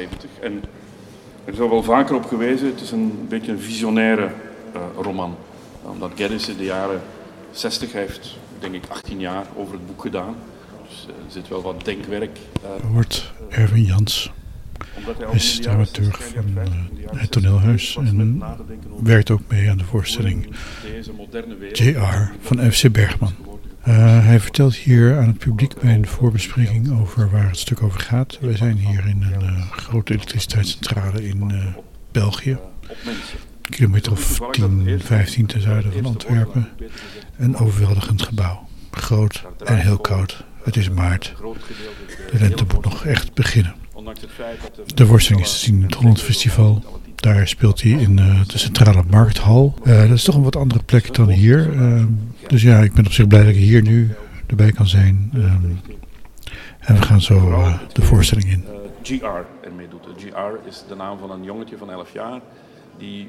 70. En er is al wel vaker op gewezen, het is een beetje een visionaire uh, roman. Omdat Geddes in de jaren 60 heeft, denk ik, 18 jaar over het boek gedaan. Dus uh, er zit wel wat denkwerk. Uh, wordt Erwin Jans. Hij is dramaturg van het toneelhuis en werkt ook mee aan de voorstelling JR van FC Bergman. Uh, hij vertelt hier aan het publiek bij een voorbespreking over waar het stuk over gaat. Wij zijn hier in een uh, grote elektriciteitscentrale in uh, België. Een kilometer of 10, 15 ten zuiden van Antwerpen. Een overweldigend gebouw. Groot en heel koud. Het is maart. De lente moet nog echt beginnen. De worsteling is te zien in het Holland Festival. Daar speelt hij in de centrale markthal. dat is toch een wat andere plek dan hier. Dus ja, ik ben op zich blij dat ik hier nu erbij kan zijn. Um, en we gaan zo uh, de voorstelling in. GR ermee doet. GR is de naam van een jongetje van 11 jaar die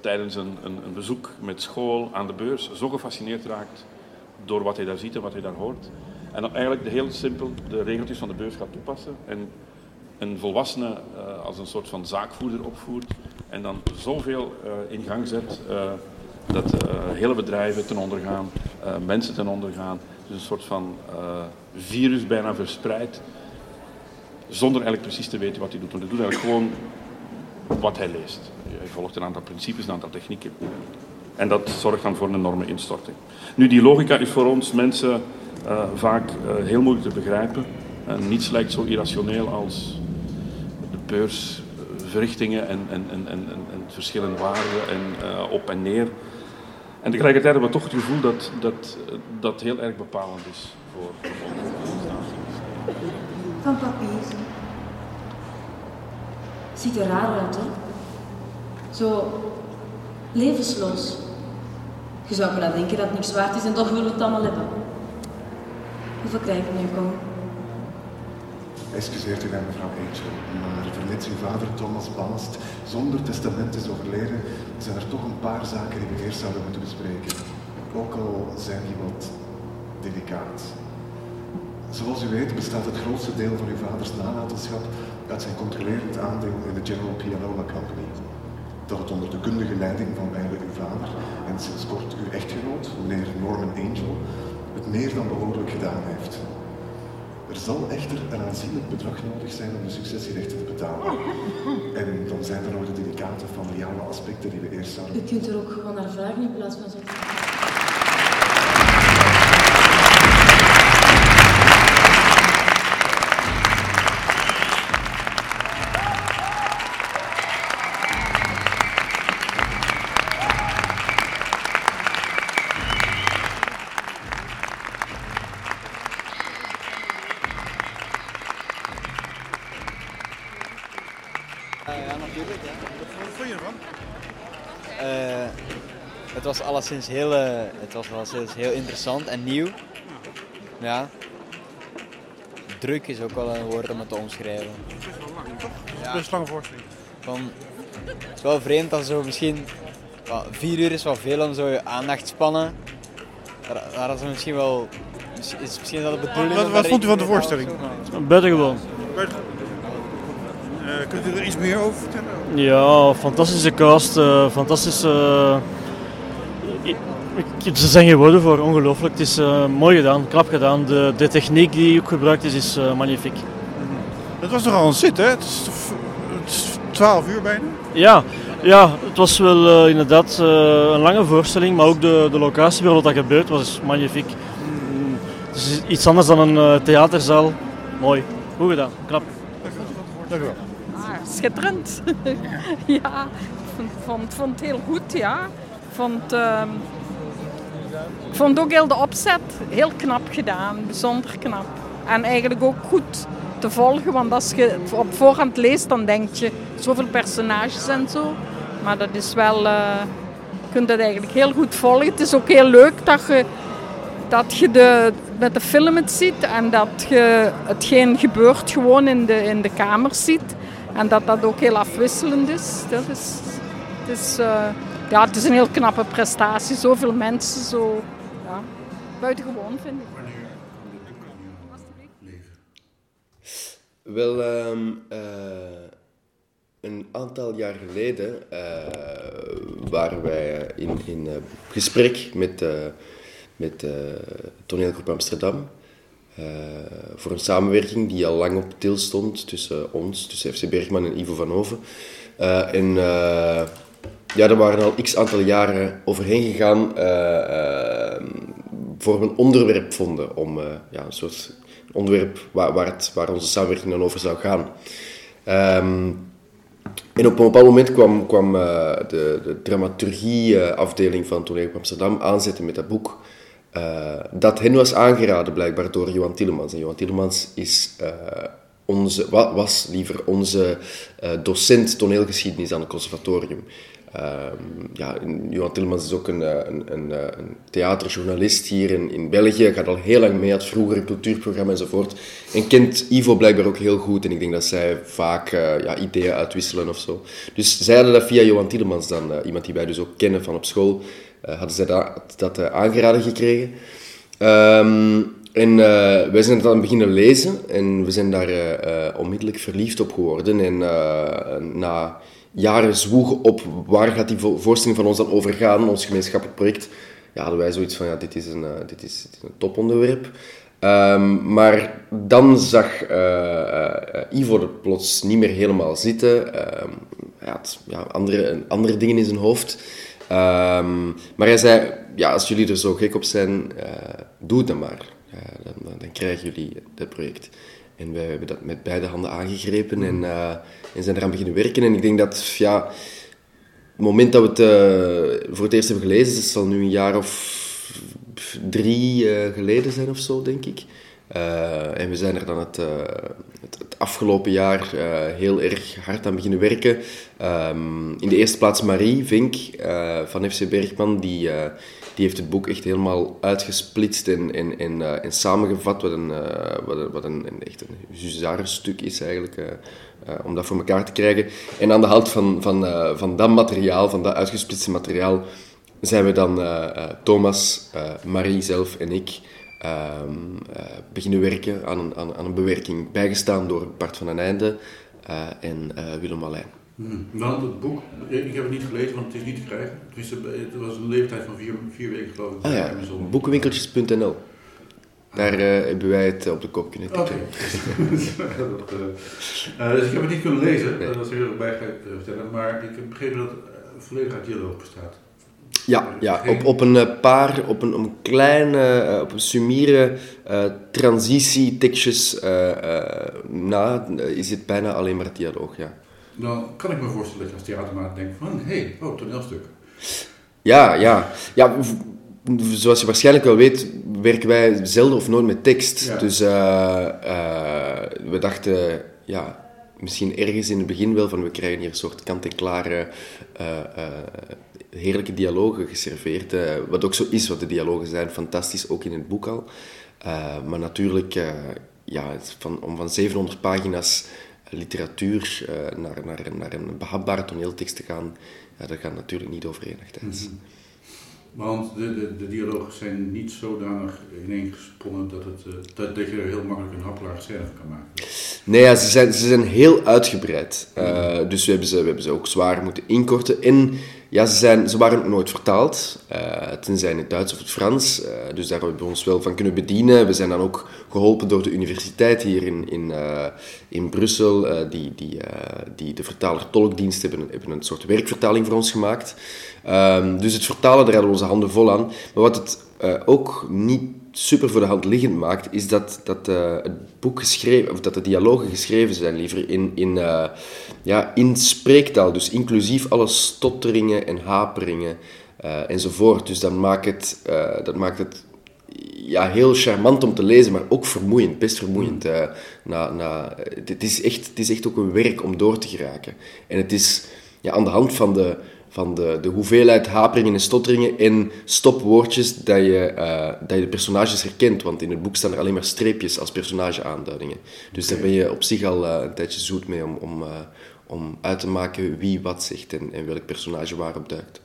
tijdens een, een, een, bezoek met school aan de beurs zo gefascineerd raakt door wat hij daar ziet en wat hij daar hoort. En dan eigenlijk de heel simpel de regeltjes van de beurs gaat toepassen. En een volwassene uh, als een soort van zaakvoerder opvoert. En dan zoveel in gang zet dat uh, hele bedrijven ten onder gaan, mensen ten onder gaan. Dus een soort van virus bijna verspreid, zonder eigenlijk precies te weten wat hij doet. Want hij doet eigenlijk gewoon wat hij leest. Hij volgt een aantal principes, een aantal technieken. En dat zorgt dan voor een enorme instorting. Nu, die logica is voor ons mensen vaak heel moeilijk te begrijpen. niets lijkt zo irrationeel als beursverrichtingen en, en, en, en, en verschillende waarden en uh, op en neer. En tegelijkertijd hebben we toch het gevoel dat dat, dat heel erg bepalend is voor, ons. Van papier. Ziet er raar uit, hè? Zo levensloos. Je zou kunnen denken dat het niks waard is en toch we het allemaal hebben. Hoeveel krijgen we nu, kom? Excuseert u mij, mevrouw Angel, maar vermits uw vader Thomas Ballast zonder testament is overleden, zijn er toch een paar zaken die we eerst zouden moeten bespreken. Ook al zijn die wat delicaat. Zoals u weet bestaat het grootste deel van uw vaders nalatenschap uit zijn controlerend aandeel in de General Pianola Company. Dat het onder de kundige leiding van beide uw vader en sinds kort uw echtgenoot, meneer Norman Angel, het meer dan behoorlijk gedaan heeft. Er zal echter een aanzienlijk bedrag nodig zijn om de successierechten te betalen. En dan zijn er nog de delicate familiale aspecten die we eerst zouden... Je kunt er ook gewoon naar vragen in plaats van zo. Alleszins heel, uh, het was alleszins heel interessant en nieuw. Ja. Druk is ook wel een woord om het te omschrijven. Het is wel lang, toch? Ja. Best lange voorstelling. Van, het is wel vreemd dat zo misschien... Well, vier uur is wel veel om zo je aandacht te spannen. Daar, is misschien wel... Is misschien dat de bedoeling... Wat, wat vond u van de voorstelling? Buitengewoon. Uh, kunt u er iets meer over vertellen? Ja, fantastische cast, uh, fantastische... Uh, ze zijn geen woorden voor, ongelooflijk. Het is uh, mooi gedaan, krap gedaan. De, de techniek die ook gebruikt is, is uh, magnifiek. Het was toch al een zit, hè? Het is, het is 12 uur bijna? Ja, ja het was wel uh, inderdaad een lange voorstelling, maar ook de, de locatie waarop dat gebeurt was magnifiek. Mm, het is iets anders dan een theaterzaal. Mooi, goed gedaan, knap. Dank u wel. Ah, schitterend. ja, ik vond, vond het heel goed, ja. Ik vond... Ik vond ook heel de opzet heel knap gedaan, bijzonder knap. En eigenlijk ook goed te volgen, want als je op voorhand leest, dan denk je zoveel personages en zo. Maar dat is wel, uh, je kunt dat eigenlijk heel goed volgen. Het is ook heel leuk dat je, dat je de, met de film het ziet en dat je hetgeen gebeurt gewoon in de, in de kamers ziet. En dat dat ook heel afwisselend is. Dat is, het ja, het is een heel knappe prestatie. Zoveel mensen, zo ja, buitengewoon vind ik. Wel, ehm, een aantal jaar geleden waren wij in, in gesprek met, met Toneelgroep Amsterdam. voor een samenwerking die al lang op til stond tussen ons, tussen FC Bergman en Ivo van Hoven. en ja, daar waren al x aantal jaren overheen gegaan uh, uh, voor een onderwerp vonden. Om uh, ja, een soort onderwerp waar, waar, het, waar onze samenwerking dan over zou gaan. Um, en op een bepaald moment kwam, kwam de, de dramaturgieafdeling van Toneel Amsterdam aanzetten met dat boek. dat hen was aangeraden blijkbaar door Johan Tielemans. En Johan Tielemans is onze, was liever onze docent toneelgeschiedenis aan het conservatorium. Um, ja, Johan Tillemans is ook een, eh, een, eh, een, theaterjournalist hier in, in België. Gaat al heel lang mee, had vroeger een cultuurprogramma enzovoort. En kent Ivo blijkbaar ook heel goed. En ik denk dat zij vaak uh, ja, ideeën uitwisselen of zo. Dus zij hadden dat via Johan Tillemans dan, iemand die wij dus ook kennen van op school, hadden zij dat, dat aangeraden gekregen. Um, en wij zijn het dan beginnen lezen en we zijn daar onmiddellijk verliefd op geworden. En na jaren zwoegen op waar gaat die voorstelling van ons dan over gaan, ons gemeenschappelijk project, ja, hadden wij zoiets van, ja, dit is een, uh, dit is, een toponderwerp. Um, maar dan zag uh, Ivo plots niet meer helemaal zitten. Um, hij had ja, andere, andere dingen in zijn hoofd. Um, maar hij zei, ja, als jullie er zo gek op zijn, doe het dan maar. Dan, dan, krijgen jullie het project. En wij hebben dat met beide handen aangegrepen en, uh, en zijn eraan beginnen werken. En ik denk dat, ja, het moment dat we het uh, voor het eerst hebben gelezen, dat zal nu een jaar of drie uh, geleden zijn of zo, denk ik. en we zijn er dan het, het, het afgelopen jaar heel erg hard aan beginnen werken. Um, in de eerste plaats Marie Vink van FC Bergman, die die heeft het boek echt helemaal uitgesplitst en, en samengevat, wat een, uh, wat een, wat een, echt een stuk is eigenlijk, uh, om dat voor elkaar te krijgen. En aan de hand van, van, van dat materiaal, van dat uitgesplitste materiaal, zijn we dan, Thomas, Marie zelf en ik, ehm, beginnen werken aan een, aan, aan, een bewerking, bijgestaan door Bart van den Einde en Willem Wallijn. Hmm. Want het boek, ik heb het niet gelezen, want het is niet te krijgen. Het was een leeftijd van vier, vier weken geloof ik. Ah ja, boekenwinkeltjes.nl. Daar uh, hebben wij het op de kop kunnen tikken. Oké. uh, dus ik heb het niet kunnen lezen, nee. dat is heel erg bij vertellen. Maar ik heb begrepen dat het volledig uit dialoog bestaat. Ja, ja op, op een paar, op een, een kleine, op een sumiere uh, na is het bijna alleen maar dialoog, ja dan kan ik me voorstellen dat je als theatermaat denkt van, hé, hey, oh, toneelstuk. Ja, ja. ja, zoals je waarschijnlijk wel weet, werken wij zelden of nooit met tekst. Dus uh, uh, we dachten, ja, misschien ergens in het begin wel van, we krijgen hier een soort kant-en-klare uh, heerlijke dialogen geserveerd. wat ook zo is, want de dialogen zijn fantastisch, ook in het boek al. maar natuurlijk, ja, van, om van 700 pagina's literatuur uh, naar, naar, naar een behapbare toneeltekst te gaan, ja, dat gaat natuurlijk niet over. Mm Want de, de, de dialogen zijn niet zodanig ineengesponnen dat, het, uh, dat, dat je er heel makkelijk een hapklare scène van kan maken. Nee, ja, ze, zijn, ze zijn heel uitgebreid. Uh, dus we hebben, ze, we hebben ze ook zwaar moeten inkorten. En ja, ze, zijn, ze waren nooit vertaald, uh, tenzij in het Duits of het Frans. Uh, dus daar hebben we ons wel van kunnen bedienen. We zijn dan ook geholpen door de universiteit hier in, in, uh, in Brussel, die, die, die de vertaler-tolkdienst hebben, hebben een soort werkvertaling voor ons gemaakt. Um, dus het vertalen, daar hadden we onze handen vol aan. Maar wat het ook niet super voor de hand liggend maakt, is dat, dat uh, het boek geschreven, of dat de dialogen geschreven zijn liever in, in, uh, ja, in spreektaal, dus inclusief alle stotteringen en haperingen enzovoort. Dus dat maakt het, dat maakt het ja, heel charmant om te lezen, maar ook vermoeiend, best vermoeiend. na, na, het, is echt, het is echt ook een werk om door te geraken. En het is ja, aan de hand van de van de, de hoeveelheid haperingen en stotteringen en stopwoordjes dat je, uh, dat je de personages herkent. Want in het boek staan er alleen maar streepjes als personageaanduidingen. Dus daar ben je op zich al uh, een tijdje zoet mee om, om, uh, om uit te maken wie wat zegt en, en welk personage waarop duikt.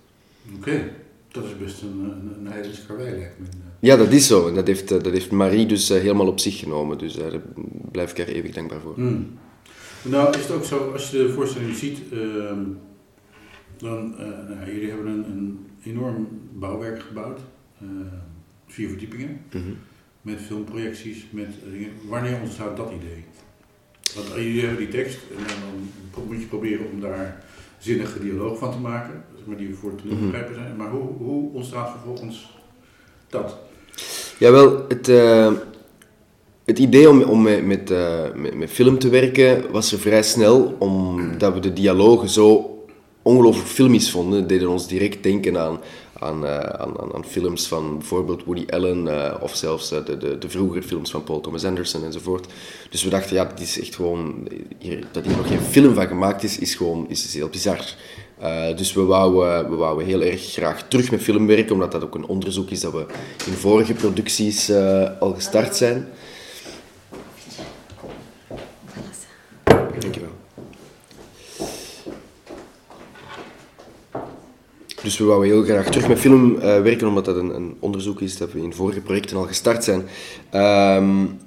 Oké, dat is best een, een, een lijkt me. Ja, dat is zo. En dat heeft, dat heeft Marie dus helemaal op zich genomen. Dus daar blijf ik haar eeuwig dankbaar voor. Mm. Nou is het ook zo, als je de voorstelling ziet, ehm, dan, uh, nou, jullie hebben een, een enorm bouwwerk gebouwd, uh, vier verdiepingen, Mhm. met filmprojecties, met dingen. Wanneer ontstaat dat idee? Want jullie hebben die tekst en dan moet je proberen om daar zinnige dialoog van te maken, maar die voor het Mhm. begrijpen zijn. Maar hoe, hoe ontstaat vervolgens dat? Jawel, het, eh, het idee om, om met, met, eh, met, met film te werken was er vrij snel, omdat we de dialogen zo ongelooflijk filmisch vonden, deden ons direct denken aan, aan, eh, aan, aan, films van bijvoorbeeld Woody Allen eh, of zelfs eh, de, de, de vroegere films van Paul Thomas Anderson enzovoort. Dus we dachten, ja, dit is echt gewoon, hier, dat hier nog geen film van gemaakt is, is gewoon is, heel bizar. Dus we wouden, we wouden heel erg graag terug met film werken, omdat dat ook een onderzoek is dat we in vorige producties al gestart zijn. Dus we wouden heel graag terug met film uh, werken, omdat dat een, een, onderzoek is dat we in vorige projecten al gestart zijn. Um,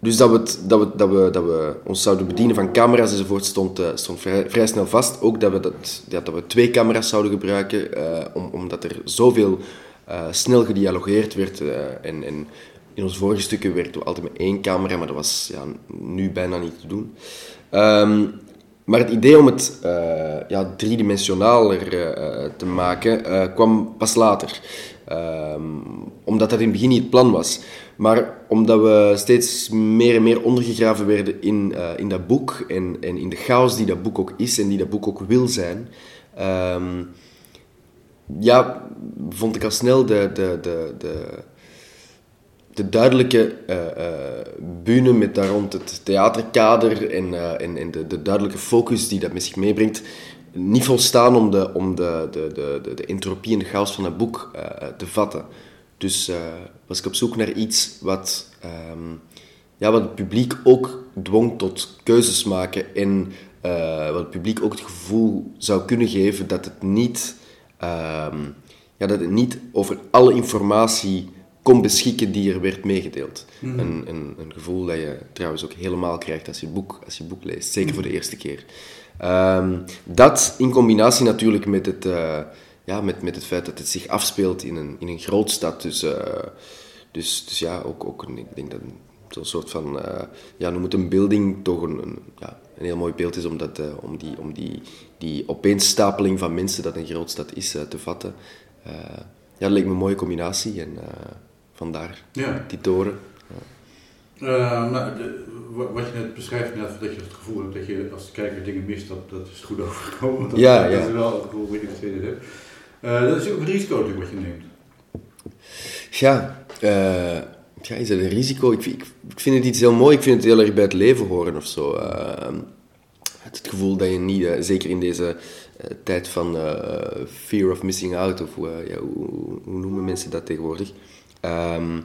dus dat we, dat, we, dat, we, dat we ons zouden bedienen van camera's enzovoort stond, uh, stond vrij, snel vast. Ook dat we, dat, dat we twee camera's zouden gebruiken, om, omdat er zoveel snel gedialogeerd werd. en in onze vorige stukken werkten we altijd met één camera, maar dat was ja, nu bijna niet te doen. Um, maar het idee om het ja, driedimensionaler te maken kwam pas later. Um, omdat dat in het begin niet het plan was. Maar omdat we steeds meer en meer ondergegraven werden in, uh, in dat boek en, en in de chaos die dat boek ook is en die dat boek ook wil zijn, um, ja, vond ik al snel de, de, de, de, de duidelijke uh, bühne met daar rond het theaterkader en, en, en de, de duidelijke focus die dat met zich meebrengt, niet volstaan om de, om de, de, de, de, entropie en de chaos van dat boek te vatten. Dus was ik op zoek naar iets wat, um, ja, wat het publiek ook dwong tot keuzes maken en wat het publiek ook het gevoel zou kunnen geven dat het niet, um, ja, dat het niet over alle informatie kon beschikken die er werd meegedeeld. Mm. Een, een, een, gevoel dat je trouwens ook helemaal krijgt als je boek, als je boek leest, zeker mm. voor de eerste keer. Um, dat in combinatie natuurlijk met het... Uh, ja, met, met het feit dat het zich afspeelt in een, in een grootstad. Dus, uh, dus, dus ja, ook, ook een, ik denk dat zo'n soort van, uh, ja, noem het een beelding, toch een, een, ja, een heel mooi beeld is om, dat, om, die, om die, die opeenstapeling van mensen dat een grootstad is te vatten. ja, dat leek me een mooie combinatie en vandaar ja. die toren. Uh, nou, de, wat je net beschrijft, net, dat je het gevoel hebt dat je als kijker dingen mist, dat, dat is goed overgekomen. Dat, ja, dat ja. is wel het gevoel wat je steeds hebt. Uh, dat is ook een risico natuurlijk wat je neemt. Ja, uh, ja is dat een risico? Ik, ik, ik, vind het iets heel mooi, ik vind het heel erg bij het leven horen of zo. het, het gevoel dat je niet, zeker in deze tijd van fear of missing out, of ja, hoe, hoe, noemen mensen dat tegenwoordig? Um,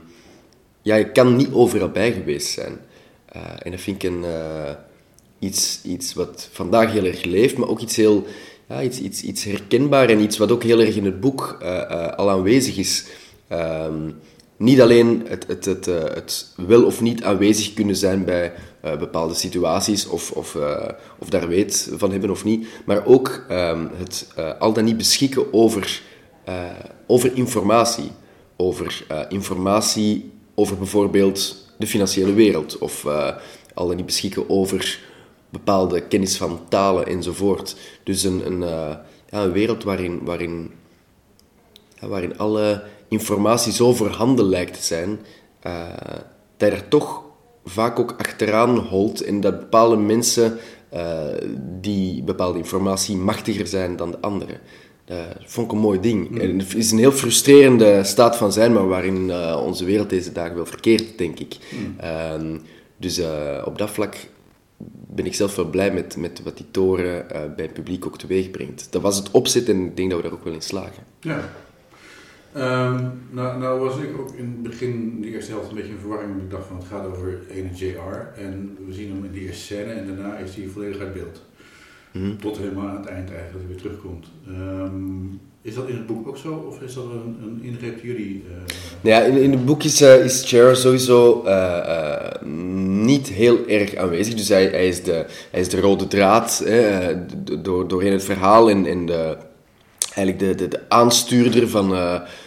ja, je kan niet overal bij geweest zijn. Uh, en dat vind ik een, uh, iets, iets wat vandaag heel erg leeft, maar ook iets heel ja, iets, iets, iets herkenbaar en iets wat ook heel erg in het boek uh, al aanwezig is. Um, niet alleen het, het, het, het, wel of niet aanwezig kunnen zijn bij bepaalde situaties of, of, of daar weet van hebben of niet, maar ook um, het al dan niet beschikken over, over informatie. Over informatie over bijvoorbeeld de financiële wereld of uh, al dan niet beschikken over bepaalde kennis van talen enzovoort. Dus een, een, uh, ja, een wereld waarin, waarin, ja, waarin alle informatie zo voorhanden lijkt te zijn, dat er toch vaak ook achteraan holt en dat bepaalde mensen die bepaalde informatie machtiger zijn dan de anderen. Dat vond ik een mooi ding. Mm. En het is een heel frustrerende staat van zijn, maar waarin uh, onze wereld deze dagen wel verkeert, denk ik. Mm. Uh, dus uh, op dat vlak ben ik zelf wel blij met, met wat die toren bij het publiek ook teweeg brengt. Dat was het opzet en ik denk dat we daar ook wel in slagen. Ja. Um, nou, nou was ik ook in het begin, de eerste helft, een beetje in verwarring, omdat ik dacht van het gaat over ene JR. En we zien hem in de eerste scène en daarna is hij volledig uit beeld. Mhm. Tot helemaal aan het eind eigenlijk, dat hij weer terugkomt. Um, is dat in het boek ook zo, of is dat een, een ingreep jullie? Uh... Ja, in, in het boek is, uh, is Cher sowieso uh, niet heel erg aanwezig. Dus hij, hij, is, de, hij is de rode draad door, doorheen het verhaal en, en de, eigenlijk de, de, de aanstuurder van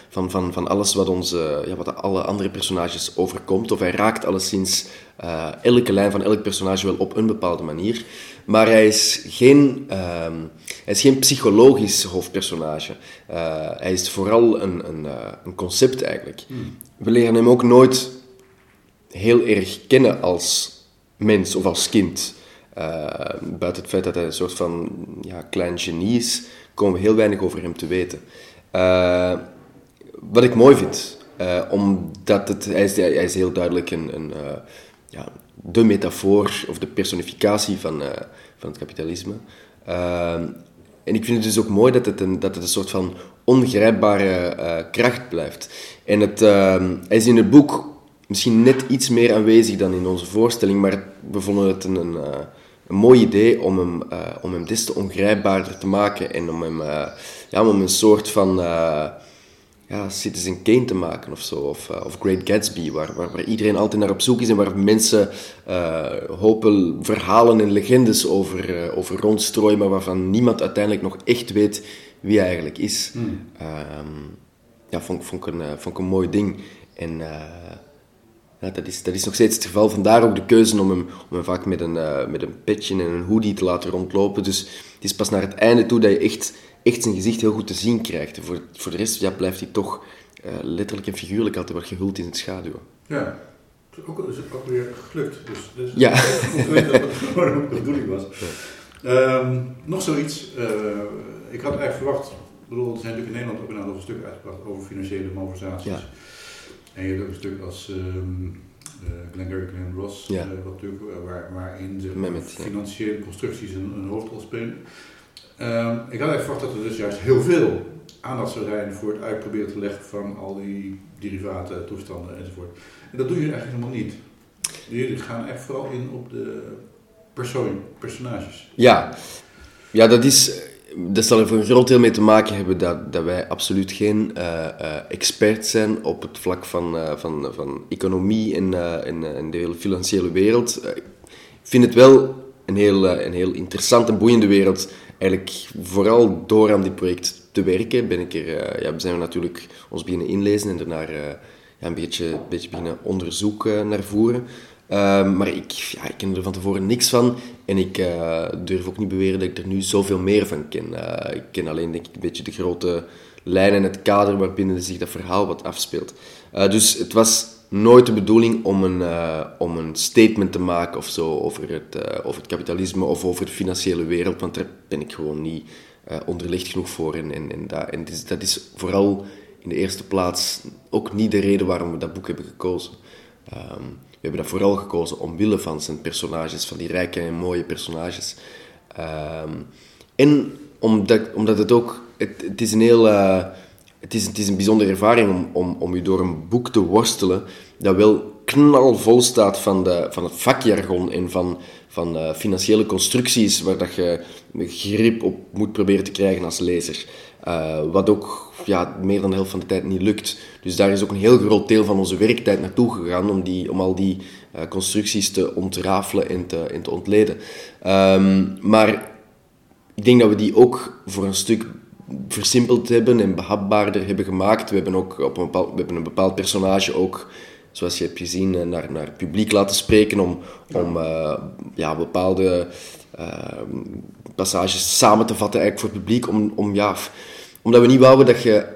van, van, van alles wat, onze, ja, wat alle andere personages overkomt. Of hij raakt alleszins uh, elke lijn van elk personage wel op een bepaalde manier. Maar hij is geen, uh, hij is geen psychologisch hoofdpersonage. Uh, hij is vooral een, een, uh, een concept eigenlijk. Hmm. We leren hem ook nooit heel erg kennen als mens of als kind. buiten het feit dat hij een soort van ja, klein genie is, komen we heel weinig over hem te weten wat ik mooi vind. Omdat het, hij, is, hij is heel duidelijk een, een ja, de metafoor of de personificatie van, uh, van het kapitalisme. en ik vind het dus ook mooi dat het een, dat het een soort van ongrijpbare kracht blijft. En het, hij is in het boek misschien net iets meer aanwezig dan in onze voorstelling, maar we vonden het een, een, een mooi idee om hem, om hem des te ongrijpbaarder te maken en om hem ja, om een soort van ja, Citizen Kane te maken of zo, of, uh, of Great Gatsby, waar, waar, waar, iedereen altijd naar op zoek is en waar mensen uh, hopen verhalen en legendes over, uh, over rondstrooien, maar waarvan niemand uiteindelijk nog echt weet wie hij eigenlijk is. Mm. Um, ja, vond, vond, ik een, vond ik een mooi ding. En ja, dat, is, dat is nog steeds het geval. Vandaar ook de keuze om hem, om hem vaak met een, met een petje en een hoodie te laten rondlopen. Dus het is pas naar het einde toe dat je echt echt zijn gezicht heel goed te zien krijgt. voor, voor de rest ja, blijft hij toch uh, letterlijk en figuurlijk altijd wat gehuld in het schaduw. Ja, ook, is het ook weer gelukt. Dus, dus ja. ik weet dat het de bedoeling was. Um, nog zoiets. Uh, ik had eigenlijk verwacht, bedoel, er zijn natuurlijk in Nederland ook een aantal stukken uitgebracht over financiële malversaties. Ja. En je hebt ook een stuk als um, uh, Glengarry Glenn Ross, ja. uh, wat natuurlijk, waar, waarin zeg, financiële constructies een, een hoofdrol spelen. Uh, ik had even verwacht dat er dus juist heel veel aandacht zou zijn voor het uitproberen te leggen van al die derivaten, toestanden enzovoort. En dat doe je eigenlijk helemaal niet. Jullie gaan echt vooral in op de persoon, personages. Ja, ja dat is. Dat zal er voor een groot deel mee te maken hebben dat, dat wij absoluut geen uh, uh, experts zijn op het vlak van, uh, van, van economie en, en, de hele financiële wereld. ik vind het wel een heel, een heel interessante en boeiende wereld eigenlijk vooral door aan dit project te werken, ben ik er, uh, ja, zijn we natuurlijk ons beginnen inlezen en daarna uh, ja, een, beetje, beetje beginnen onderzoek uh, naar voeren. Ehm, maar ik, ja, ik ken er van tevoren niks van en ik durf ook niet beweren dat ik er nu zoveel meer van ken. ik ken alleen denk ik een beetje de grote lijnen en het kader waarbinnen zich dat verhaal wat afspeelt. dus het was nooit de bedoeling om een, uh, om een statement te maken of zo over het, uh, het kapitalisme of over de financiële wereld, want daar ben ik gewoon niet uh, onderlegd genoeg voor. En, en, en, dat, en is, dat is vooral in de eerste plaats ook niet de reden waarom we dat boek hebben gekozen. Um, we hebben dat vooral gekozen omwille van zijn personages, van die rijke en mooie personages. Um, en omdat, omdat het ook, het, het is een heel het is, een bijzondere ervaring om, om, om je door een boek te worstelen dat wel knalvol staat van, de, van het vakjargon en van, van uh, financiële constructies waar dat je grip op moet proberen te krijgen als lezer. Uh, wat ook ja, meer dan de helft van de tijd niet lukt. Dus daar is ook een heel groot deel van onze werktijd naartoe gegaan om, die, om al die uh, constructies te ontrafelen en te, en te ontleden. Um, maar ik denk dat we die ook voor een stuk versimpeld hebben en behapbaarder hebben gemaakt. We hebben ook op een bepaald, we hebben een bepaald personage ook, zoals je hebt gezien, eh, naar, naar het publiek laten spreken om, om uh, ja, bepaalde uh, passages samen te vatten eigenlijk voor het publiek. Om, om, ja, omdat we niet wouden dat je,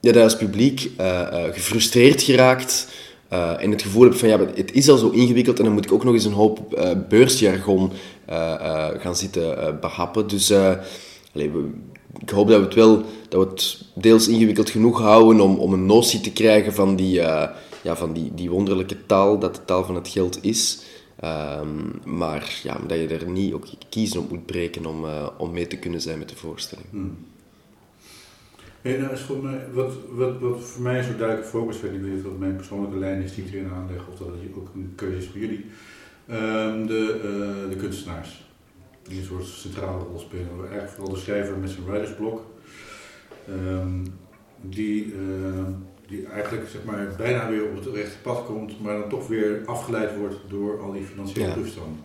ja, dat als publiek uh, gefrustreerd geraakt en het gevoel hebt van ja, het is al zo ingewikkeld en dan moet ik ook nog eens een hoop beursjargon gaan zitten behappen. Dus Allee, we, ik hoop dat we het wel dat we het deels ingewikkeld genoeg houden om, om een notie te krijgen van die, uh, ja, van die, die wonderlijke taal, dat de taal van het geld is. Um, maar ja, dat je er niet ook kiezen op moet breken om, uh, om mee te kunnen zijn met de voorstelling. Hmm. Hey, nou mij, wat, wat, wat voor mij zo duidelijk focus werd, ik weet niet of mijn persoonlijke lijn is die ik erin aanleg of dat het ook een keuze is voor jullie, um, de, uh, de kunstenaars. Die een soort centrale rol spelen. Eigenlijk vooral de schrijver met zijn writersblok. Um, die, uh, die eigenlijk zeg maar, bijna weer op het rechte pad komt, maar dan toch weer afgeleid wordt door al die financiële toestanden.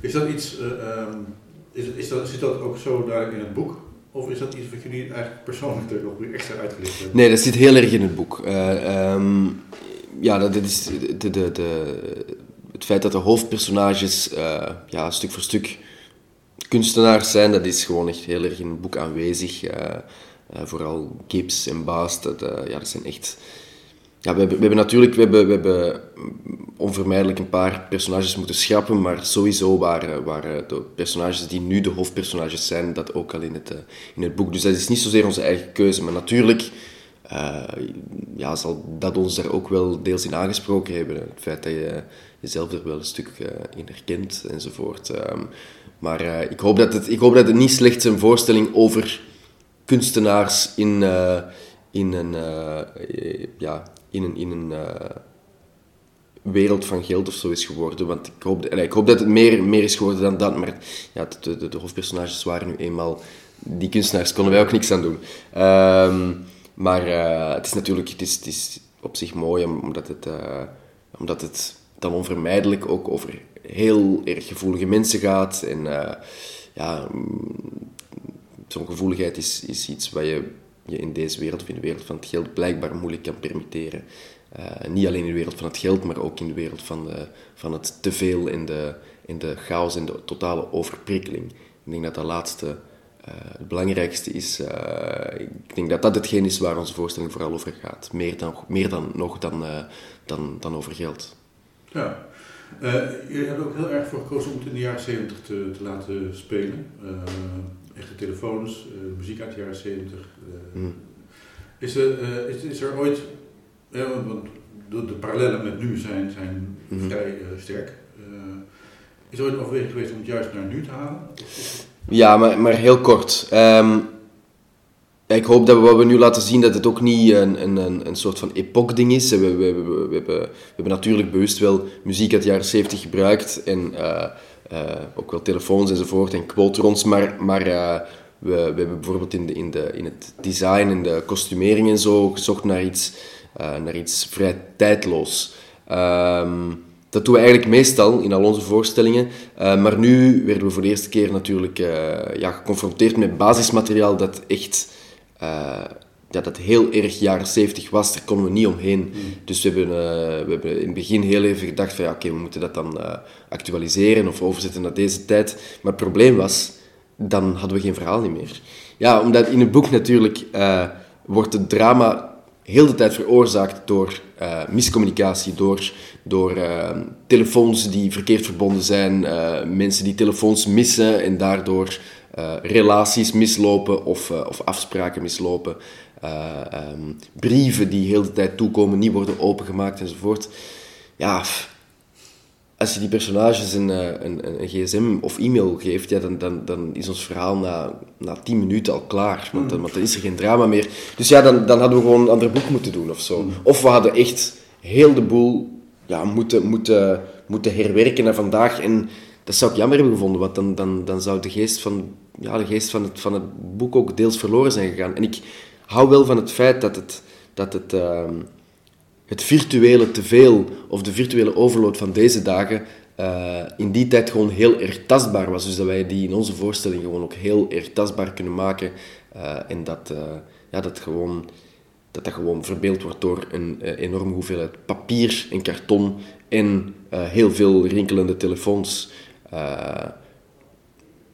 Is dat iets, uh, um, is, is dat, zit dat ook zo duidelijk in het boek? Of is dat iets wat jullie eigenlijk persoonlijk er nog weer extra uitgelicht hebben? Nee, dat zit heel erg in het boek. Uh, um, ja, dat is de, de, de, het feit dat de hoofdpersonages uh, ja, stuk voor stuk kunstenaars zijn, dat is gewoon echt heel erg in het boek aanwezig. Uh, uh, vooral Gibbs en Baas, dat, ja, dat zijn echt... Ja, we, hebben, we hebben natuurlijk we hebben, we hebben onvermijdelijk een paar personages moeten schrappen, maar sowieso waren, waren de personages die nu de hoofdpersonages zijn, dat ook al in het, in het boek. Dus dat is niet zozeer onze eigen keuze, maar natuurlijk ja, zal dat ons daar ook wel deels in aangesproken hebben. Het feit dat je jezelf er wel een stuk in herkent enzovoort. Um, maar uh, ik, hoop dat het, ik hoop dat het niet slechts een voorstelling over kunstenaars in, in een, ja, in een, in een wereld van geld of zo is geworden. Want ik hoop, ik hoop dat het meer, meer is geworden dan dat. Maar ja, de, de, de hoofdpersonages waren nu eenmaal... Die kunstenaars konden wij ook niks aan doen. Um, maar het is natuurlijk het is, het is op zich mooi, omdat het, omdat het dan onvermijdelijk ook over heel erg gevoelige mensen gaat. En uh, ja, zo'n gevoeligheid is, is iets wat je je in deze wereld of in de wereld van het geld blijkbaar moeilijk kan permitteren. niet alleen in de wereld van het geld, maar ook in de wereld van, van het teveel en de, en de chaos en de totale overprikkeling. Ik denk dat dat laatste uh, het belangrijkste is, ik denk dat dat hetgeen is waar onze voorstelling vooral over gaat. Meer dan, meer dan nog dan, dan, dan over geld. Ja. Jullie hebben ook heel erg voor gekozen om het in de jaren 70 te, te laten spelen. echte telefoons, muziek uit de jaren 70. Mm. Is, er, is, is er ooit, want de, de, parallellen met nu zijn, zijn mm. vrij sterk. is er ooit een overweging geweest om het juist naar nu te halen? Ja, maar, maar heel kort. Um, ik hoop dat we wat we nu laten zien, dat het ook niet een, een, een soort van epoch-ding is. We, we, we, we, hebben, we hebben natuurlijk bewust wel muziek uit de jaren 70 gebruikt. En uh, uh, ook wel telefoons enzovoort en quoterons. Maar, maar uh, we, we hebben bijvoorbeeld in, de, in, de, in het design en de kostumering en zo gezocht naar iets, naar iets vrij tijdloos. Um, dat doen we eigenlijk meestal in al onze voorstellingen. Maar nu werden we voor de eerste keer natuurlijk ja, geconfronteerd met basismateriaal dat echt uh, ja, dat heel erg jaren 70 was. Daar konden we niet omheen. Mm. Dus we hebben, we hebben in het begin heel even gedacht van ja, oké, okay, we moeten dat dan actualiseren of overzetten naar deze tijd. Maar het probleem was, dan hadden we geen verhaal niet meer. Ja, omdat in het boek natuurlijk wordt het drama heel de tijd veroorzaakt door miscommunicatie, door, door telefoons die verkeerd verbonden zijn, mensen die telefoons missen en daardoor relaties mislopen of, of afspraken mislopen, um, brieven die heel de tijd toekomen, niet worden opengemaakt enzovoort. Ja, als je die personages een, een, een, gsm of e-mail geeft, ja, dan, dan, dan is ons verhaal na, na tien minuten al klaar. Want, dan, want dan is er geen drama meer. Dus ja, dan, dan hadden we gewoon een ander boek moeten doen of zo. Of we hadden echt heel de boel ja, moeten, moeten, moeten herwerken naar vandaag. En dat zou ik jammer hebben gevonden, want dan, dan, dan zou de geest, van, ja, de geest van, het, van het boek ook deels verloren zijn gegaan. En ik hou wel van het feit dat het... Dat het uh, het virtuele teveel of de virtuele overload van deze dagen uh, in die tijd gewoon heel erg tastbaar was. Dus dat wij die in onze voorstelling gewoon ook heel erg tastbaar kunnen maken. Uh, en dat, uh, ja, dat, gewoon, dat dat gewoon verbeeld wordt door een enorme hoeveelheid papier en karton en heel veel rinkelende telefoons.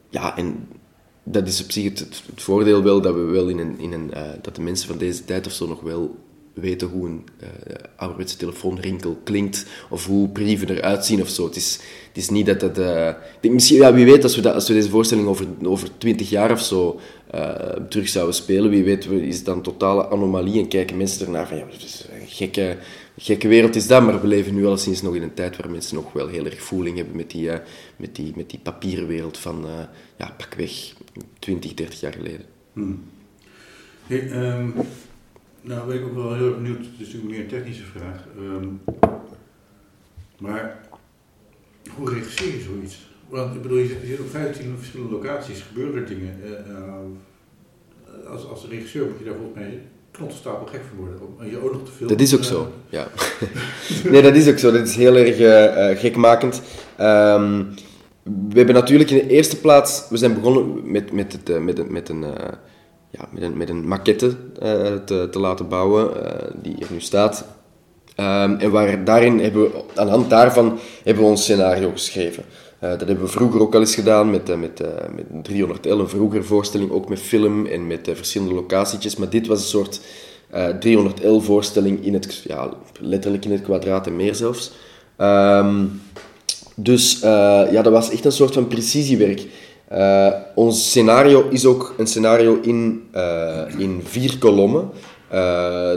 Ja, en dat is op zich het, voordeel wel dat we wel in een, in een dat de mensen van deze tijd of zo nog wel weten hoe een uh, ouderwetse telefoonrinkel klinkt of hoe brieven eruit zien of zo. Het is, het is niet dat dat... Misschien, ja, wie weet, als we, dat, als we deze voorstelling over, over 20 jaar of zo terug zouden spelen, wie weet is het dan totale anomalie en kijken mensen ernaar van ja, een gekke, gekke wereld is dat, maar we leven nu alleszins nog in een tijd waar mensen nog wel heel erg voeling hebben met die, met die, met die papieren wereld van, ja, pakweg 20, 30 jaar geleden. Hmm. Hey, um nou, ben ik ook wel heel benieuwd. Het is natuurlijk meer een technische vraag. Um, maar hoe regisseer je zoiets? Want ik bedoel, je zit, op 15 verschillende locaties, gebeuren er dingen. Uh, als, als regisseur moet je daar volgens mij stapel gek voor worden. Om je ook nog te filmen. Dat is ook zo, ja. nee, dat is ook zo. Dat is heel erg uh, gekmakend. Um, we hebben natuurlijk in de eerste plaats... We zijn begonnen met, met, het, met, met een... Uh, ja, met, een, met een maquette uh, te, te laten bouwen, die er nu staat. Um, en waar, daarin hebben we, aan de hand daarvan hebben we ons scenario geschreven. Uh, dat hebben we vroeger ook al eens gedaan met, uh, met, uh, met 300 L, een vroeger voorstelling, ook met film en met verschillende locatietjes. Maar dit was een soort 300 L voorstelling, in het, ja, letterlijk in het kwadraat en meer zelfs. Um, dus ja, dat was echt een soort van precisiewerk. ons scenario is ook een scenario in, in vier kolommen.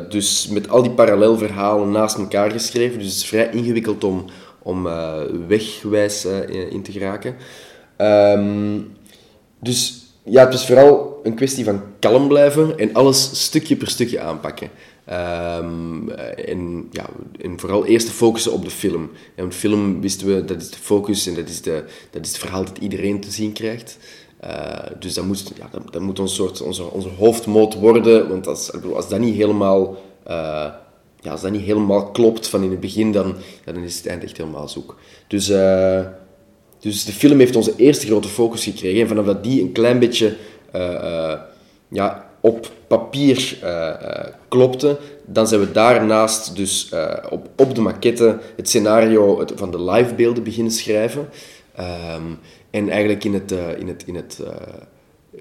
dus met al die parallelverhalen naast elkaar geschreven. Dus het is vrij ingewikkeld om, om uh, wegwijs uh, in te geraken. Um, dus ja, het is vooral een kwestie van kalm blijven en alles stukje per stukje aanpakken. Um, en, ja, en vooral eerst te focussen op de film. En de film wisten we, dat is de focus en dat is, de, dat is het verhaal dat iedereen te zien krijgt. Uh, dus dat moet, ja, dat, moet ons soort, onze, onze hoofdmoot worden, want als, als dat niet helemaal ja, als dat niet helemaal klopt van in het begin, dan, dan is het eind echt helemaal zoek. Dus, uh, dus de film heeft onze eerste grote focus gekregen. En vanaf dat die een klein beetje uh, uh, ja, op papier klopte, dan zijn we daarnaast dus op, op de maquette het scenario het, van de livebeelden beginnen schrijven. Um, en eigenlijk in het, in het, in het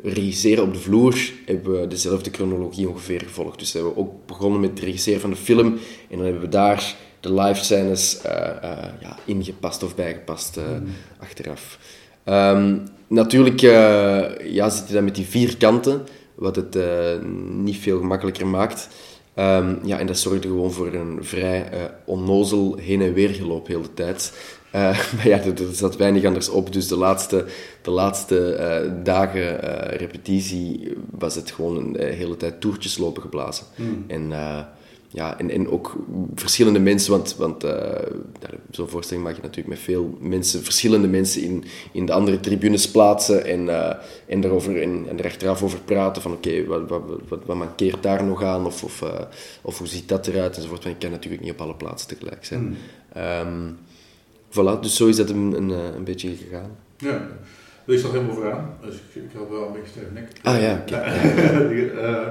regisseren op de vloer hebben we dezelfde chronologie ongeveer gevolgd. Dus hebben we ook begonnen met het regisseren van de film en dan hebben we daar de live scènes uh, uh, ja, ingepast of bijgepast uh, mm. achteraf. Um, natuurlijk ja, zit je dan met die vier kanten, wat het niet veel gemakkelijker maakt. Um, ja, en dat zorgde gewoon voor een vrij onnozel heen en weer geloop heel de tijd. Uh, maar ja, er, zat weinig anders op. Dus de laatste, de laatste uh, dagen uh, repetitie was het gewoon een hele tijd toertjes lopen geblazen. Mm. En, ja, en, en ook verschillende mensen, want, want zo'n voorstelling maak je natuurlijk met veel mensen, verschillende mensen in, in de andere tribunes plaatsen en, en, daarover, en, en er achteraf over praten van oké, okay, wat, wat, wat, wat mankeert daar nog aan of, of, of hoe ziet dat eruit enzovoort. Want je kan natuurlijk niet op alle plaatsen tegelijk zijn. Mm. Um, voilà, dus zo is dat een, een, eh, een beetje gegaan. Ja, je zat helemaal vooraan, dus ik, ik had wel een beetje stevig nek. Ah ja, uh,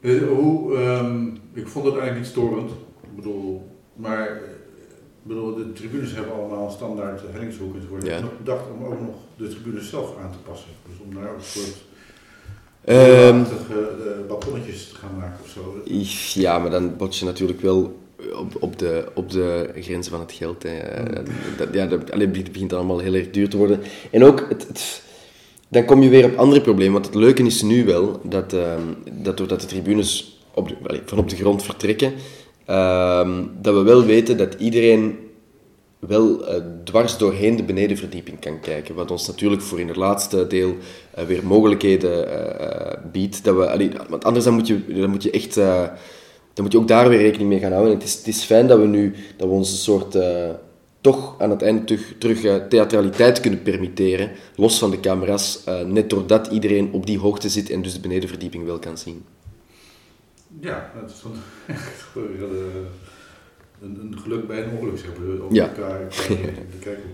dus hoe, um, ik vond het eigenlijk niet storend, ik bedoel, maar ik bedoel, de tribunes hebben allemaal standaard hellingshoeken enzovoort. Ja. Ik bedacht om ook nog de tribunes zelf aan te passen, dus om daar ook een soort um, balkonnetjes te gaan maken of zo. Ja, maar dan bot je natuurlijk wel op, op, de, op de grenzen van het geld. Hè. Ja, dat, allee, begint allemaal heel erg duur te worden. En ook, het, het, dan kom je weer op andere problemen. Want het leuke is nu wel dat, uh, dat doordat de tribunes op van op de grond vertrekken, uh, dat we wel weten dat iedereen wel uh, dwars doorheen de benedenverdieping kan kijken. Wat ons natuurlijk voor in het laatste deel uh, weer mogelijkheden uh, biedt. Dat we, allee, want anders dan moet je, dan moet je echt dan moet je ook daar weer rekening mee gaan houden. het is, het is fijn dat we nu dat we ons een soort uh, toch aan het einde terug, terug uh, theatraliteit kunnen permitteren, los van de camera's, uh, net doordat iedereen op die hoogte zit en dus de benedenverdieping wel kan zien. Ja, dat is dan echt een, een geluk bij een ongeluk, zeg maar, ja. elkaar kijken.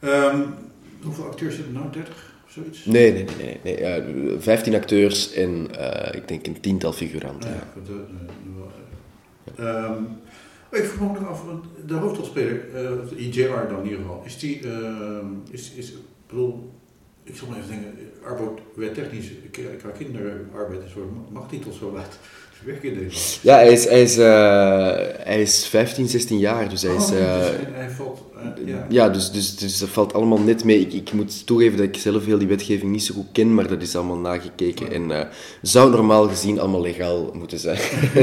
Um, hoeveel acteurs zitten er nou? 30? Zoiets? Nee, nee, nee. nee, nee. Uh, 15 acteurs en uh, ik denk een tiental figuranten. Ja, ja. Um, ik vroeg me nog af, de hoofdrolspeler, uh, IJR dan in ieder geval, is die, uh, is, is, ik bedoel, ik zal maar even denken, arbeidswettechnisch, qua kinderarbeid zo, mag die tot zo laat ja, hij is, hij, is, hij is 15, 16 jaar, dus hij is... Uh, dus hij valt, ja, ja dus, dus, dus dat valt allemaal net mee. Ik, ik moet toegeven dat ik zelf heel die wetgeving niet zo goed ken, maar dat is allemaal nagekeken. En zou normaal gezien allemaal legaal moeten zijn.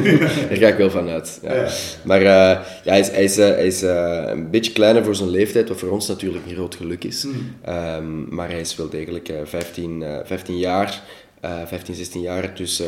Daar ga ik wel van uit. Ja. ja. Maar ja, hij is, hij is, hij is een beetje kleiner voor zijn leeftijd, wat voor ons natuurlijk een groot geluk is. Mm. Um, maar hij is wel degelijk 15, 15 jaar... 15, eh, 16 jaar. Dus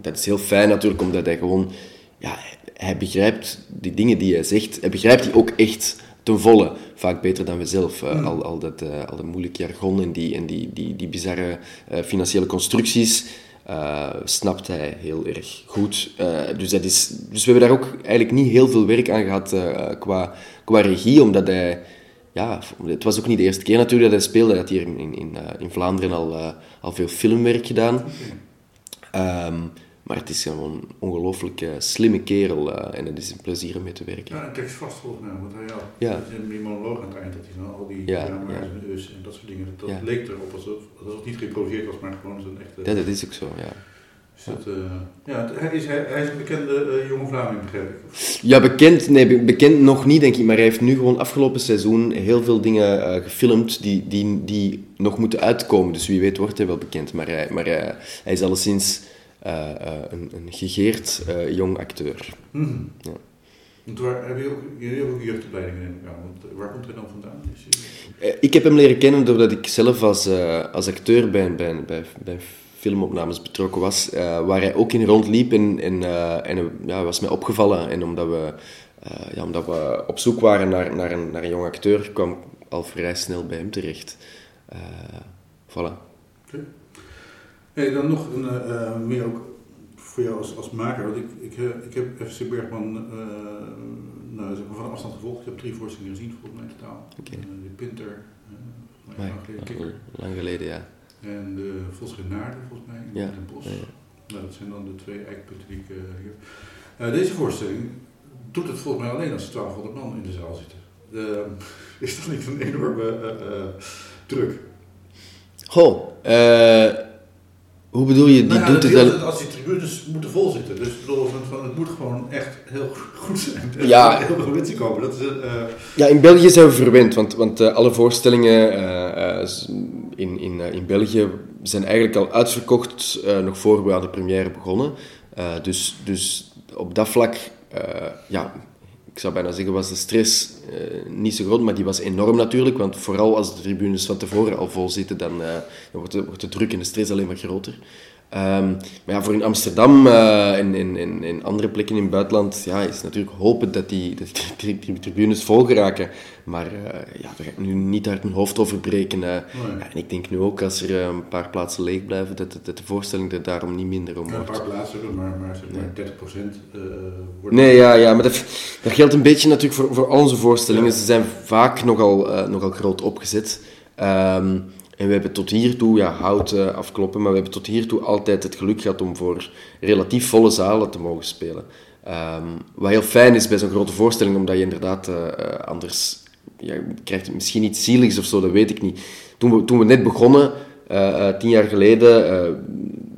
dat is heel fijn natuurlijk, omdat hij gewoon... Ja, hij begrijpt die dingen die hij zegt, hij begrijpt die ook echt ten volle. Vaak beter dan we zelf. Mm. al, al, dat, al dat moeilijke jargon en die, en die, die, die bizarre financiële constructies uh, snapt hij heel erg goed. Uh, dus, dat is, dus we hebben daar ook eigenlijk niet heel veel werk aan gehad uh, qua, qua regie, omdat hij... Ja, het was ook niet de eerste keer natuurlijk dat hij speelde. Hij had hier in, in, in Vlaanderen al, al veel filmwerk gedaan. Um, maar het is gewoon een ongelooflijk uh, slimme kerel uh, en het is een plezier om mee te werken. Ja, een tekst vast volgens mij, want hij had ja. die monoloog aan het eind, dat hij dan al die ja, ja. en us en dat soort dingen, dat, dat leek erop alsof, alsof het niet geïmproviseerd was, maar gewoon zo'n echte... Ja, dat is ook zo, ja. Dus dat, uh, ja, hij is, hij, hij is een bekende jonge Vlaming, begrijp ik? Ja, bekend, nee, bekend nog niet, denk ik, maar hij heeft nu gewoon afgelopen seizoen heel veel dingen gefilmd die, die, die nog moeten uitkomen. Dus wie weet wordt hij wel bekend, maar hij, maar hij is alleszins uh, een, een gegeerd uh, jong acteur. Mm. Ja. Want waar, heb je ook, ook jeugdopleidingen in ja, want Waar komt hij dan vandaan? Ik heb hem leren kennen doordat ik zelf als, als acteur bij, bij, bij, bij filmopnames betrokken was, waar hij ook in rondliep en, en, en ja, was mij opgevallen. En omdat we, ja, omdat we op zoek waren naar, naar, een, naar een jong acteur, kwam ik al vrij snel bij hem terecht. voilà. Hey, dan nog een, uh, meer ook voor jou als, als maker. Want ik, ik, ik heb FC Bergman uh, nou, zeg maar van afstand gevolgd. Ik heb drie voorstellingen gezien volgens mij totaal. Okay. Uh, de Pinter, lang, geleden, lang geleden, ja. En de Vos Renaarde volgens mij in ja. Den Bosch. Ja, ja. Nou, dat zijn dan de twee eikpunten die ik hier... deze voorstelling doet het volgens mij alleen als er 1200 man in de zaal zitten. is dat niet een enorme druk? Goh, eh hoe bedoel je, die nou doet het. Als die tribunes moeten vol zitten. Dus bedoel, van, het moet gewoon echt heel goed zijn. Ja. Heel veel mensen komen. Dat is, uh... Ja, in België zijn we verwend. Want, want uh, alle voorstellingen uh, in, in, in België zijn eigenlijk al uitverkocht nog voor we aan de première begonnen. dus, dus op dat vlak ja, ik zou bijna zeggen, was de stress uh, niet zo groot, maar die was enorm natuurlijk. Want vooral als de tribunes van tevoren al vol zitten, dan, uh, dan wordt, de, wordt de druk en de stress alleen maar groter. Um, maar ja, voor in Amsterdam uh, en in andere plekken in het buitenland ja, is natuurlijk hopen dat die, dat die, die tribunes vol geraken. Maar uh, ja, daar ga ik nu niet hard mijn hoofd over breken. Uh, ja, en ik denk nu ook als er een paar plaatsen leeg blijven, dat, dat de voorstelling er daarom niet minder om wordt. Een paar plaatsen, maar, maar, zeg maar 30 procent wordt... Nee, ja, ja maar dat, dat geldt een beetje natuurlijk voor, voor onze voorstellingen. Ze zijn vaak nogal, nogal groot opgezet. Um, en we hebben tot hiertoe, ja, hout uh, afkloppen, maar we hebben tot hiertoe altijd het geluk gehad om voor relatief volle zalen te mogen spelen. Um, wat heel fijn is bij zo'n grote voorstelling, omdat je inderdaad uh, anders ja, krijgt misschien iets zieligs of zo, dat weet ik niet. Toen we, toen we net begonnen, tien jaar geleden,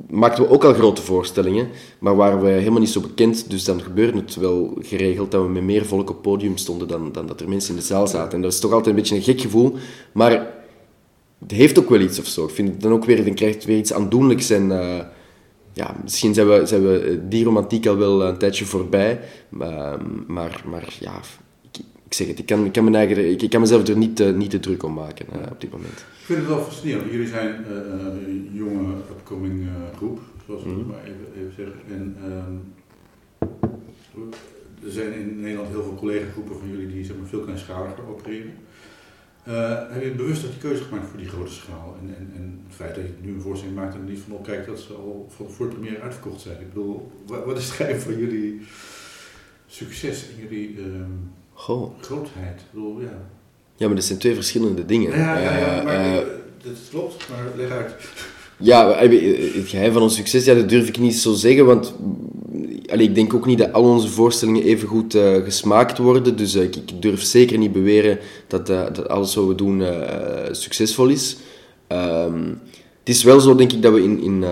maakten we ook al grote voorstellingen, maar waren we helemaal niet zo bekend. Dus dan gebeurde het wel geregeld dat we met meer volk op podium stonden dan, dan dat er mensen in de zaal zaten. En dat is toch altijd een beetje een gek gevoel, maar het heeft ook wel iets of zo. Ik vind het dan ook weer, dan krijgt het weer iets aandoenlijks en uh, ja, misschien zijn we, zijn we die romantiek al wel een tijdje voorbij, maar, maar, maar ja, ik, ik, zeg het, ik kan, ik kan, mijn eigen, ik, ik kan mezelf er niet, uh, niet te druk om maken uh, op dit moment. Ik vind het wel fascinerend. Jullie zijn een jonge upcoming groep, zoals we mm -hmm. maar even, even zeggen. En, ehm, er zijn in Nederland heel veel collega-groepen van jullie die zeg maar, veel kleinschaliger opereren. Uh, heb je bewust dat die keuze gemaakt voor die grote schaal? En, en, en het feit dat je nu een voorstelling maakt en er niet van opkijkt dat ze al van voor de première uitverkocht zijn. Ik bedoel, wat, wat is het geheim van jullie succes en jullie um, grootheid? Ik bedoel, ja. ja, maar dat zijn twee verschillende dingen. Ja, ja, ja, maar uh, dat klopt, maar leg uit. Ja, het geheim van ons succes, ja, dat durf ik niet zo zeggen, want ik denk ook niet dat al onze voorstellingen even goed uh, gesmaakt worden. Dus uh, ik, ik, durf zeker niet beweren dat, uh, dat alles wat we doen succesvol is. Um, het is wel zo, denk ik, dat we in, in,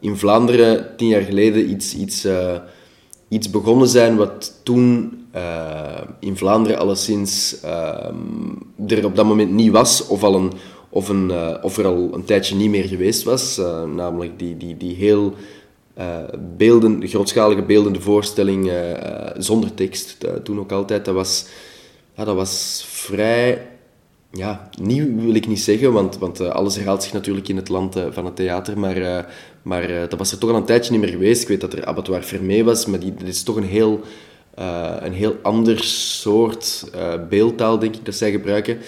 in Vlaanderen tien jaar geleden iets, iets, iets begonnen zijn wat toen in Vlaanderen alleszins ehm, er op dat moment niet was, of, al een, of, een, of er al een tijdje niet meer geweest was. namelijk die, die, die heel uh, beelden, grootschalige beeldende voorstelling uh, zonder tekst. toen ook altijd. Dat was, ja, dat was vrij ja, nieuw wil ik niet zeggen, want, want uh, alles herhaalt zich natuurlijk in het land van het theater, maar, maar dat was er toch al een tijdje niet meer geweest. Ik weet dat er Abattoir Fermé was, maar die, dat is toch een heel een heel ander soort beeldtaal, denk ik, dat zij gebruiken.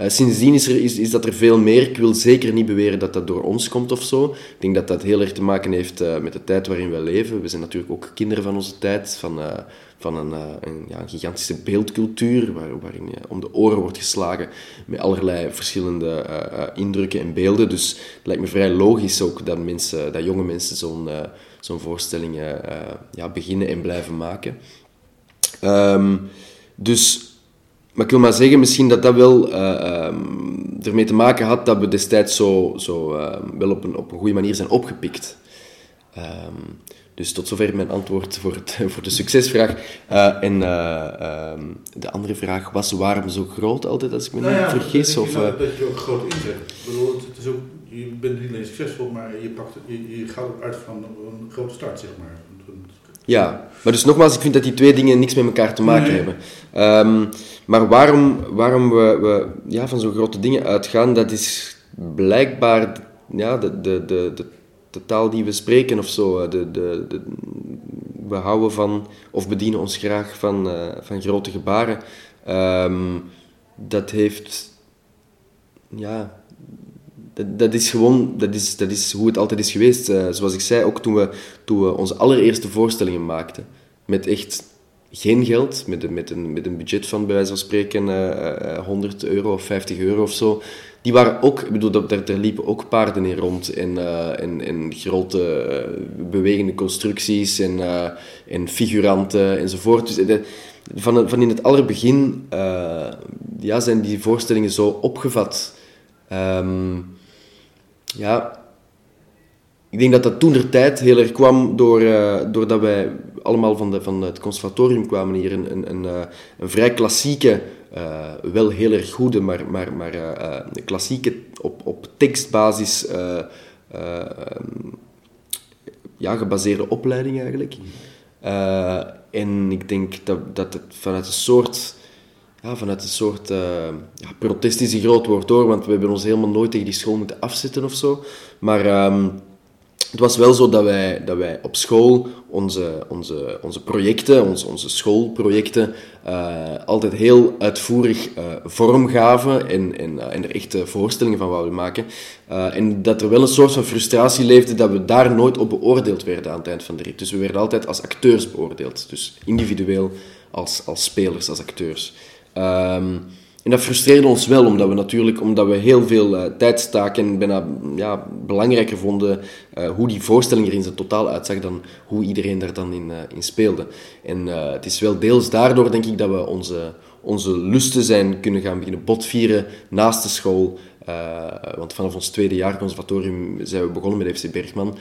Uh, sindsdien is, er, is, is dat er veel meer. Ik wil zeker niet beweren dat dat door ons komt of zo. Ik denk dat dat heel erg te maken heeft uh, met de tijd waarin we leven. We zijn natuurlijk ook kinderen van onze tijd, van, uh, van een, een, ja, een, gigantische beeldcultuur, waar, waarin je om de oren wordt geslagen met allerlei verschillende indrukken en beelden. Dus het lijkt me vrij logisch ook dat, mensen, dat jonge mensen zo'n zo'n voorstelling ja, beginnen en blijven maken. Um, dus maar ik wil maar zeggen, misschien dat dat wel uh, um, ermee te maken had dat we destijds zo, zo uh, wel op een, op een goede manier zijn opgepikt. Um, dus tot zover mijn antwoord voor, het, voor de succesvraag. Uh, en um, de andere vraag was waarom zo groot altijd, als ik me nou niet ja, vergis? Of, dat, dat je ook groot inzet. Ik bedoel, het is ook, je bent niet alleen succesvol, maar je, pakt, je, je gaat ook uit van een grote start, zeg maar. Ja, maar dus nogmaals, ik vind dat die twee dingen niks met elkaar te maken hebben. Um, maar waarom, waarom we, we ja, van zo'n grote dingen uitgaan, dat is blijkbaar ja, de, de, de, de, de taal die we spreken of zo. De, de, de, we houden van, of bedienen ons graag van, uh, van grote gebaren. Um, dat heeft, ja, dat, dat, is gewoon, dat is, dat is hoe het altijd is geweest. Uh, zoals ik zei, ook toen we, toen we onze allereerste voorstellingen maakten, met echt geen geld, met met een, met een budget van bij wijze van spreken uh, uh, 100 euro of 50 euro of zo. Die waren ook, ik bedoel, daar, daar liepen ook paarden in rond en, uh, en, grote bewegende constructies en, en figuranten enzovoort. Dus van, van in het allerbegin ja, zijn die voorstellingen zo opgevat. Um, ja, ik denk dat dat toen de tijd heel erg kwam door, uh, doordat wij allemaal van, de, van het conservatorium kwamen hier. Een, een, een, eh, een vrij klassieke, uh, wel heel erg goede, maar, maar, maar klassieke op, op tekstbasis ja, gebaseerde opleiding eigenlijk. en ik denk dat, dat het vanuit een soort ja, vanuit een soort uh, ja, protest is een groot woord hoor, want we hebben ons helemaal nooit tegen die school moeten afzetten of zo. Maar um, het was wel zo dat wij, dat wij op school onze, onze, onze projecten, onze, onze schoolprojecten, uh, altijd heel uitvoerig uh, vorm gaven en, en, uh, en er echte voorstellingen van wouden maken. en dat er wel een soort van frustratie leefde dat we daar nooit op beoordeeld werden aan het eind van de rit. Dus we werden altijd als acteurs beoordeeld, dus individueel als, als spelers, als acteurs. Um, en dat frustreerde ons wel, omdat we natuurlijk omdat we heel veel uh, tijd staken en bijna ja, belangrijker vonden uh, hoe die voorstelling er in zijn totaal uitzag dan hoe iedereen daar dan in, uh, in speelde. En het is wel deels daardoor, denk ik, dat we onze, onze lusten zijn kunnen gaan beginnen botvieren naast de school. want vanaf ons tweede jaar conservatorium zijn we begonnen met FC Bergman.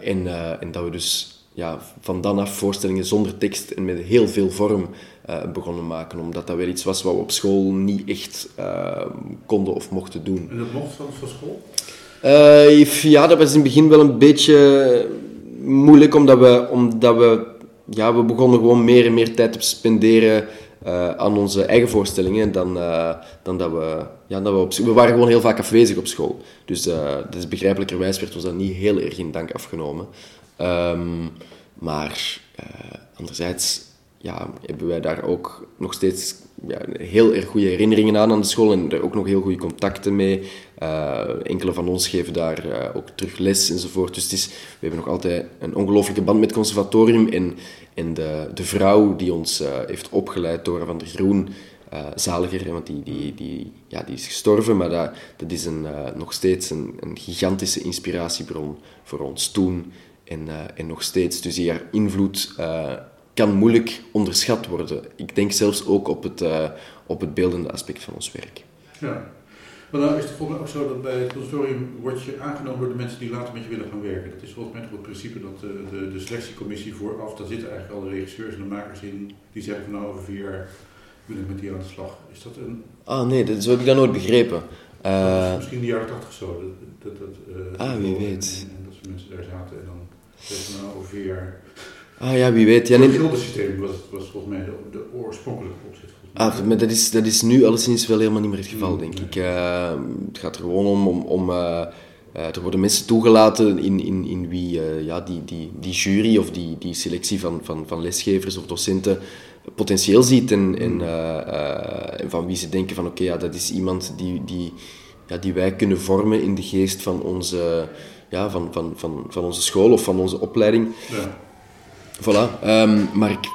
en, en dat we dus ja, van dan af voorstellingen zonder tekst en met heel veel vorm uh, begonnen maken. Omdat dat weer iets was wat we op school niet echt uh, konden of mochten doen. En dat mocht van, van school? Uh, ja, dat was in het begin wel een beetje moeilijk, omdat we, omdat we, ja, we begonnen gewoon meer en meer tijd te spenderen aan onze eigen voorstellingen dan, dan dat we... Ja, dat we, op, we waren gewoon heel vaak afwezig op school. Dus, dus begrijpelijkerwijs werd ons dat niet heel erg in dank afgenomen. Um, maar anderzijds ja, hebben wij daar ook nog steeds ja, heel erg goede herinneringen aan aan de school en er ook nog heel goede contacten mee. Uh, enkele van ons geven daar uh, ook terug les enzovoort. Dus het is, we hebben nog altijd een ongelooflijke band met het conservatorium en, en de, de vrouw die ons heeft opgeleid, Dora van der Groen, zaliger, want die, die, die, ja, die is gestorven, maar dat, dat is een, nog steeds een, een gigantische inspiratiebron voor ons toen en, en nog steeds. Dus die haar invloed kan moeilijk onderschat worden. Ik denk zelfs ook op het, uh, op het beeldende aspect van ons werk. Ja. Maar dan is het volgens mij ook zo dat bij het consortium word je aangenomen door de mensen die later met je willen gaan werken. Dat is volgens mij toch het principe dat de, de, de selectiecommissie vooraf, daar zitten eigenlijk al de regisseurs en de makers in, die zeggen van nou over vier jaar wil ik met die aan de slag. Is dat een... Ah nee, dat heb ik dan nooit begrepen. Uh, misschien in de jaren tachtig zo. Dat, dat, uh, ah, wie weet. En, en, dat ze mensen daar zaten en dan jaar Ah ja, wie weet. Ja, het guldensysteem was, was volgens mij de, de oorspronkelijke opzet. Ah, maar dat is, dat is nu alleszins wel helemaal niet meer het geval, denk ik. Uh, het gaat er gewoon om, om, om uh, er worden mensen toegelaten in, in, in wie ja, die, die, die jury of die, die selectie van, van, van lesgevers of docenten potentieel ziet en, en, en van wie ze denken van oké, ja, dat is iemand die, die, ja, die wij kunnen vormen in de geest van onze, ja, van, van, van, van onze school of van onze opleiding. Ja. Voilà. Um, maar ik,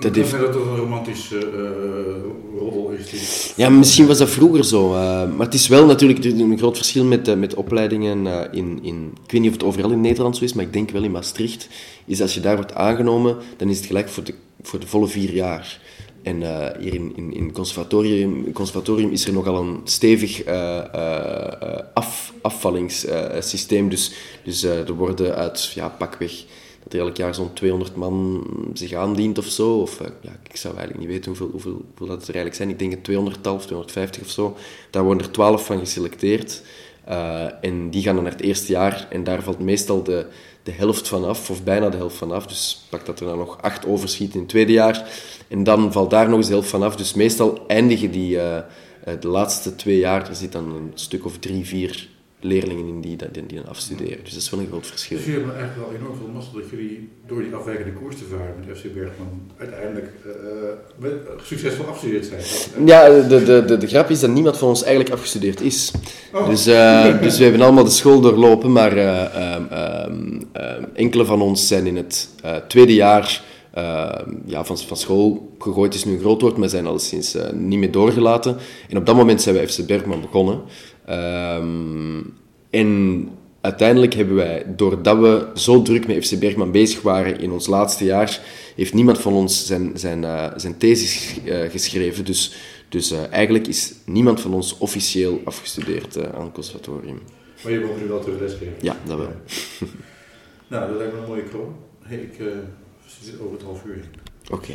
dat heeft... dat een romantische uh, rol is? Ja, misschien was dat vroeger zo. Uh, maar het is wel natuurlijk een groot verschil met, uh, met opleidingen in, in... Ik weet niet of het overal in Nederland zo is, maar ik denk wel in Maastricht. Is als je daar wordt aangenomen, dan is het gelijk voor de, voor de volle vier jaar. En uh, hier in, in, in conservatorium, conservatorium is er nogal een stevig uh, uh, af, afvallingssysteem. dus dus er worden uit ja, pakweg dat er elk jaar zo'n 200 man zich aandient of zo. Of ja, ik zou eigenlijk niet weten hoeveel, hoeveel, hoeveel dat er eigenlijk zijn. Ik denk een 200 of 250 of zo. Daar worden er 12 van geselecteerd. en die gaan dan naar het eerste jaar. En daar valt meestal de, de helft van af, of bijna de helft van af. Dus pak dat er dan nog acht overschiet in het tweede jaar. En dan valt daar nog eens de helft van af. Dus meestal eindigen die uh, de laatste twee jaar, er zit dan een stuk of drie, vier leerlingen in die, die, afstuderen. Dus dat is wel een groot verschil. Dus jullie hebben eigenlijk wel enorm veel mazzel dat jullie door die afwijkende koers te varen met FC Bergman uiteindelijk uh, succesvol afgestudeerd zijn. Ja, de, de, de, de grap is dat niemand van ons eigenlijk afgestudeerd is. Oh. Dus, uh, dus we hebben allemaal de school doorlopen, maar uh, enkele van ons zijn in het tweede jaar ja, van, van school gegooid, is nu een groot woord, maar zijn alleszins niet meer doorgelaten. En op dat moment zijn we FC Bergman begonnen. Ehm, en uiteindelijk hebben wij, doordat we zo druk met FC Bergman bezig waren in ons laatste jaar, heeft niemand van ons zijn, zijn, uh, zijn thesis uh, geschreven. Dus, dus uh, eigenlijk is niemand van ons officieel afgestudeerd aan het conservatorium. Maar je mocht nu wel terug lesgeven? Ja, dat wel. nou, dat lijkt me een mooie kroon. Hey, ik zit over het half uur Oké.